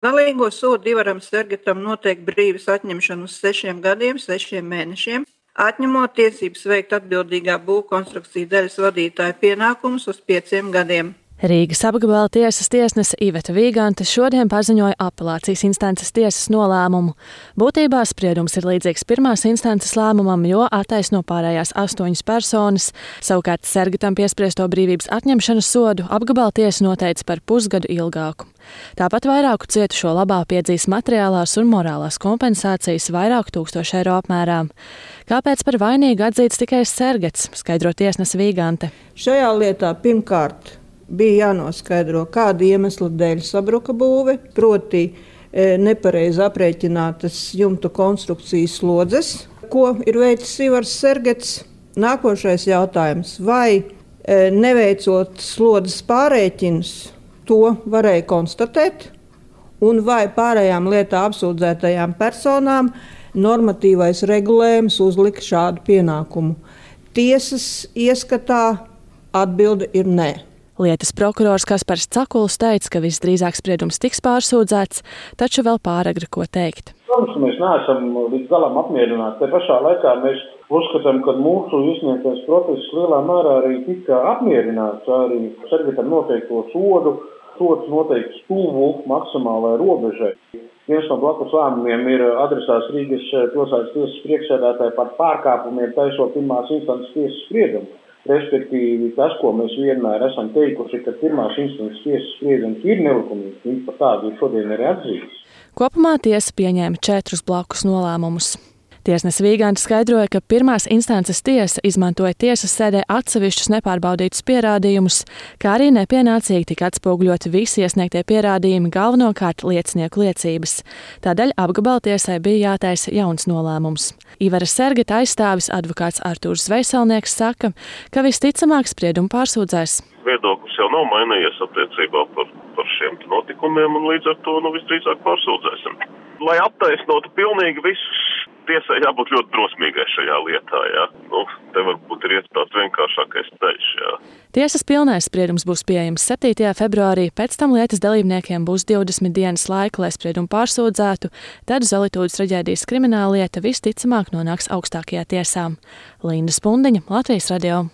Galīgo sodu Ivaram Sergetam noteikti brīvas atņemšanu uz sešiem gadiem, sešiem mēnešiem, atņemot tiesības veikt atbildīgā būvkonstrukcija daļas vadītāja pienākumus uz pieciem gadiem. Rīgas apgabala tiesas tiesnese Iveta Vīgante šodien paziņoja apelācijas instances tiesas nolēmumu. Būtībā spriedums ir līdzīgs pirmās instances lēmumam, jo attaisno pārējās astoņas personas. Savukārt Sergatam piespriesto brīvības atņemšanas sodu apgabala tiesa noteica par pusgadu ilgāku. Tāpat vairāku cietušo labā piedzīs materiālās un morālās kompensācijas vairāku tūkstošu eiro apmērā. Kāpēc par vainīgu atzīts tikai Sergats, skaidro tiesnese Vīgante. Šajā lietā pirmkārt bija jānoskaidro, kāda iemesla dēļ sabruka būve, proti, e, nepareizi aprēķinātas jumtu konstrukcijas slodzes, ko ir veicis Ivars Sergets. Nākošais jautājums, vai e, neveicot slodzes pārēķinus, to varēja konstatēt, un vai pārējām lietā apsūdzētajām personām normatīvais regulējums uzlika šādu pienākumu. Tiesas ieskatā atbilde ir nē. Lietas prokurors Kaspars Cakuls teica, ka visdrīzāk spriedums tiks pārsūdzēts, taču vēl pāragri ko teikt. Protams, mēs neesam līdz galam apmierināti. Te pašā laikā mēs uzskatām, ka mūsu izsniegtais protests lielā mērā arī tika apmierināts arī sergetam noteikto sodu. Sots noteikti tuvu maksimālajai robežai. Viens no blakus lēmumiem ir adresēts Rīgas pilsētas tiesas priekšsēdētāji par pārkāpumiem taisot pirmās instances tiesas spriedumu. Respektīvi, tas, ko mēs vienmēr esam teikuši, ka pirmās instances tiesas spriedums ir nelikumīgs, viņš par tādu šodien ir atzīts. Kopumā tiesa pieņēma četrus blakus nolēmumus. Tiesnesis Vīgants skaidroja, ka pirmās instances tiesa izmantoja tiesas sēdē atsevišķus nepārbaudītus pierādījumus, kā arī nepienācīgi tika atspoguļoti visi iesniegtie pierādījumi, galvenokārt liecinieku liecības. Tādēļ apgabala tiesai bija jātaisa jauns nolēmums. Ivara Sergita aizstāvis advokāts Artūrs Veiselnieks saka, ka visticamāk spriedumu pārsūdzēs. Viedoklis jau nav mainījies attiecībā par, par šiem notikumiem, un līdz ar to nu, visdrīzāk pārsūdzēsim. Lai attaisnotu pilnīgi visus tiesai jābūt ļoti drosmīgai šajā lietā. Jā. Nu, te varbūt ir tāds vienkāršākais ceļš. Jā. Tiesas pilnais spriedums būs pieejams 7. februārī, pēc tam lietas dalībniekiem būs 20 dienas laika, lai spriedumu pārsūdzētu, tad Zolītūdas traģēdijas krimināla lieta visticamāk nonāks augstākajā tiesā. Linda Spundiņa, Latvijas radio.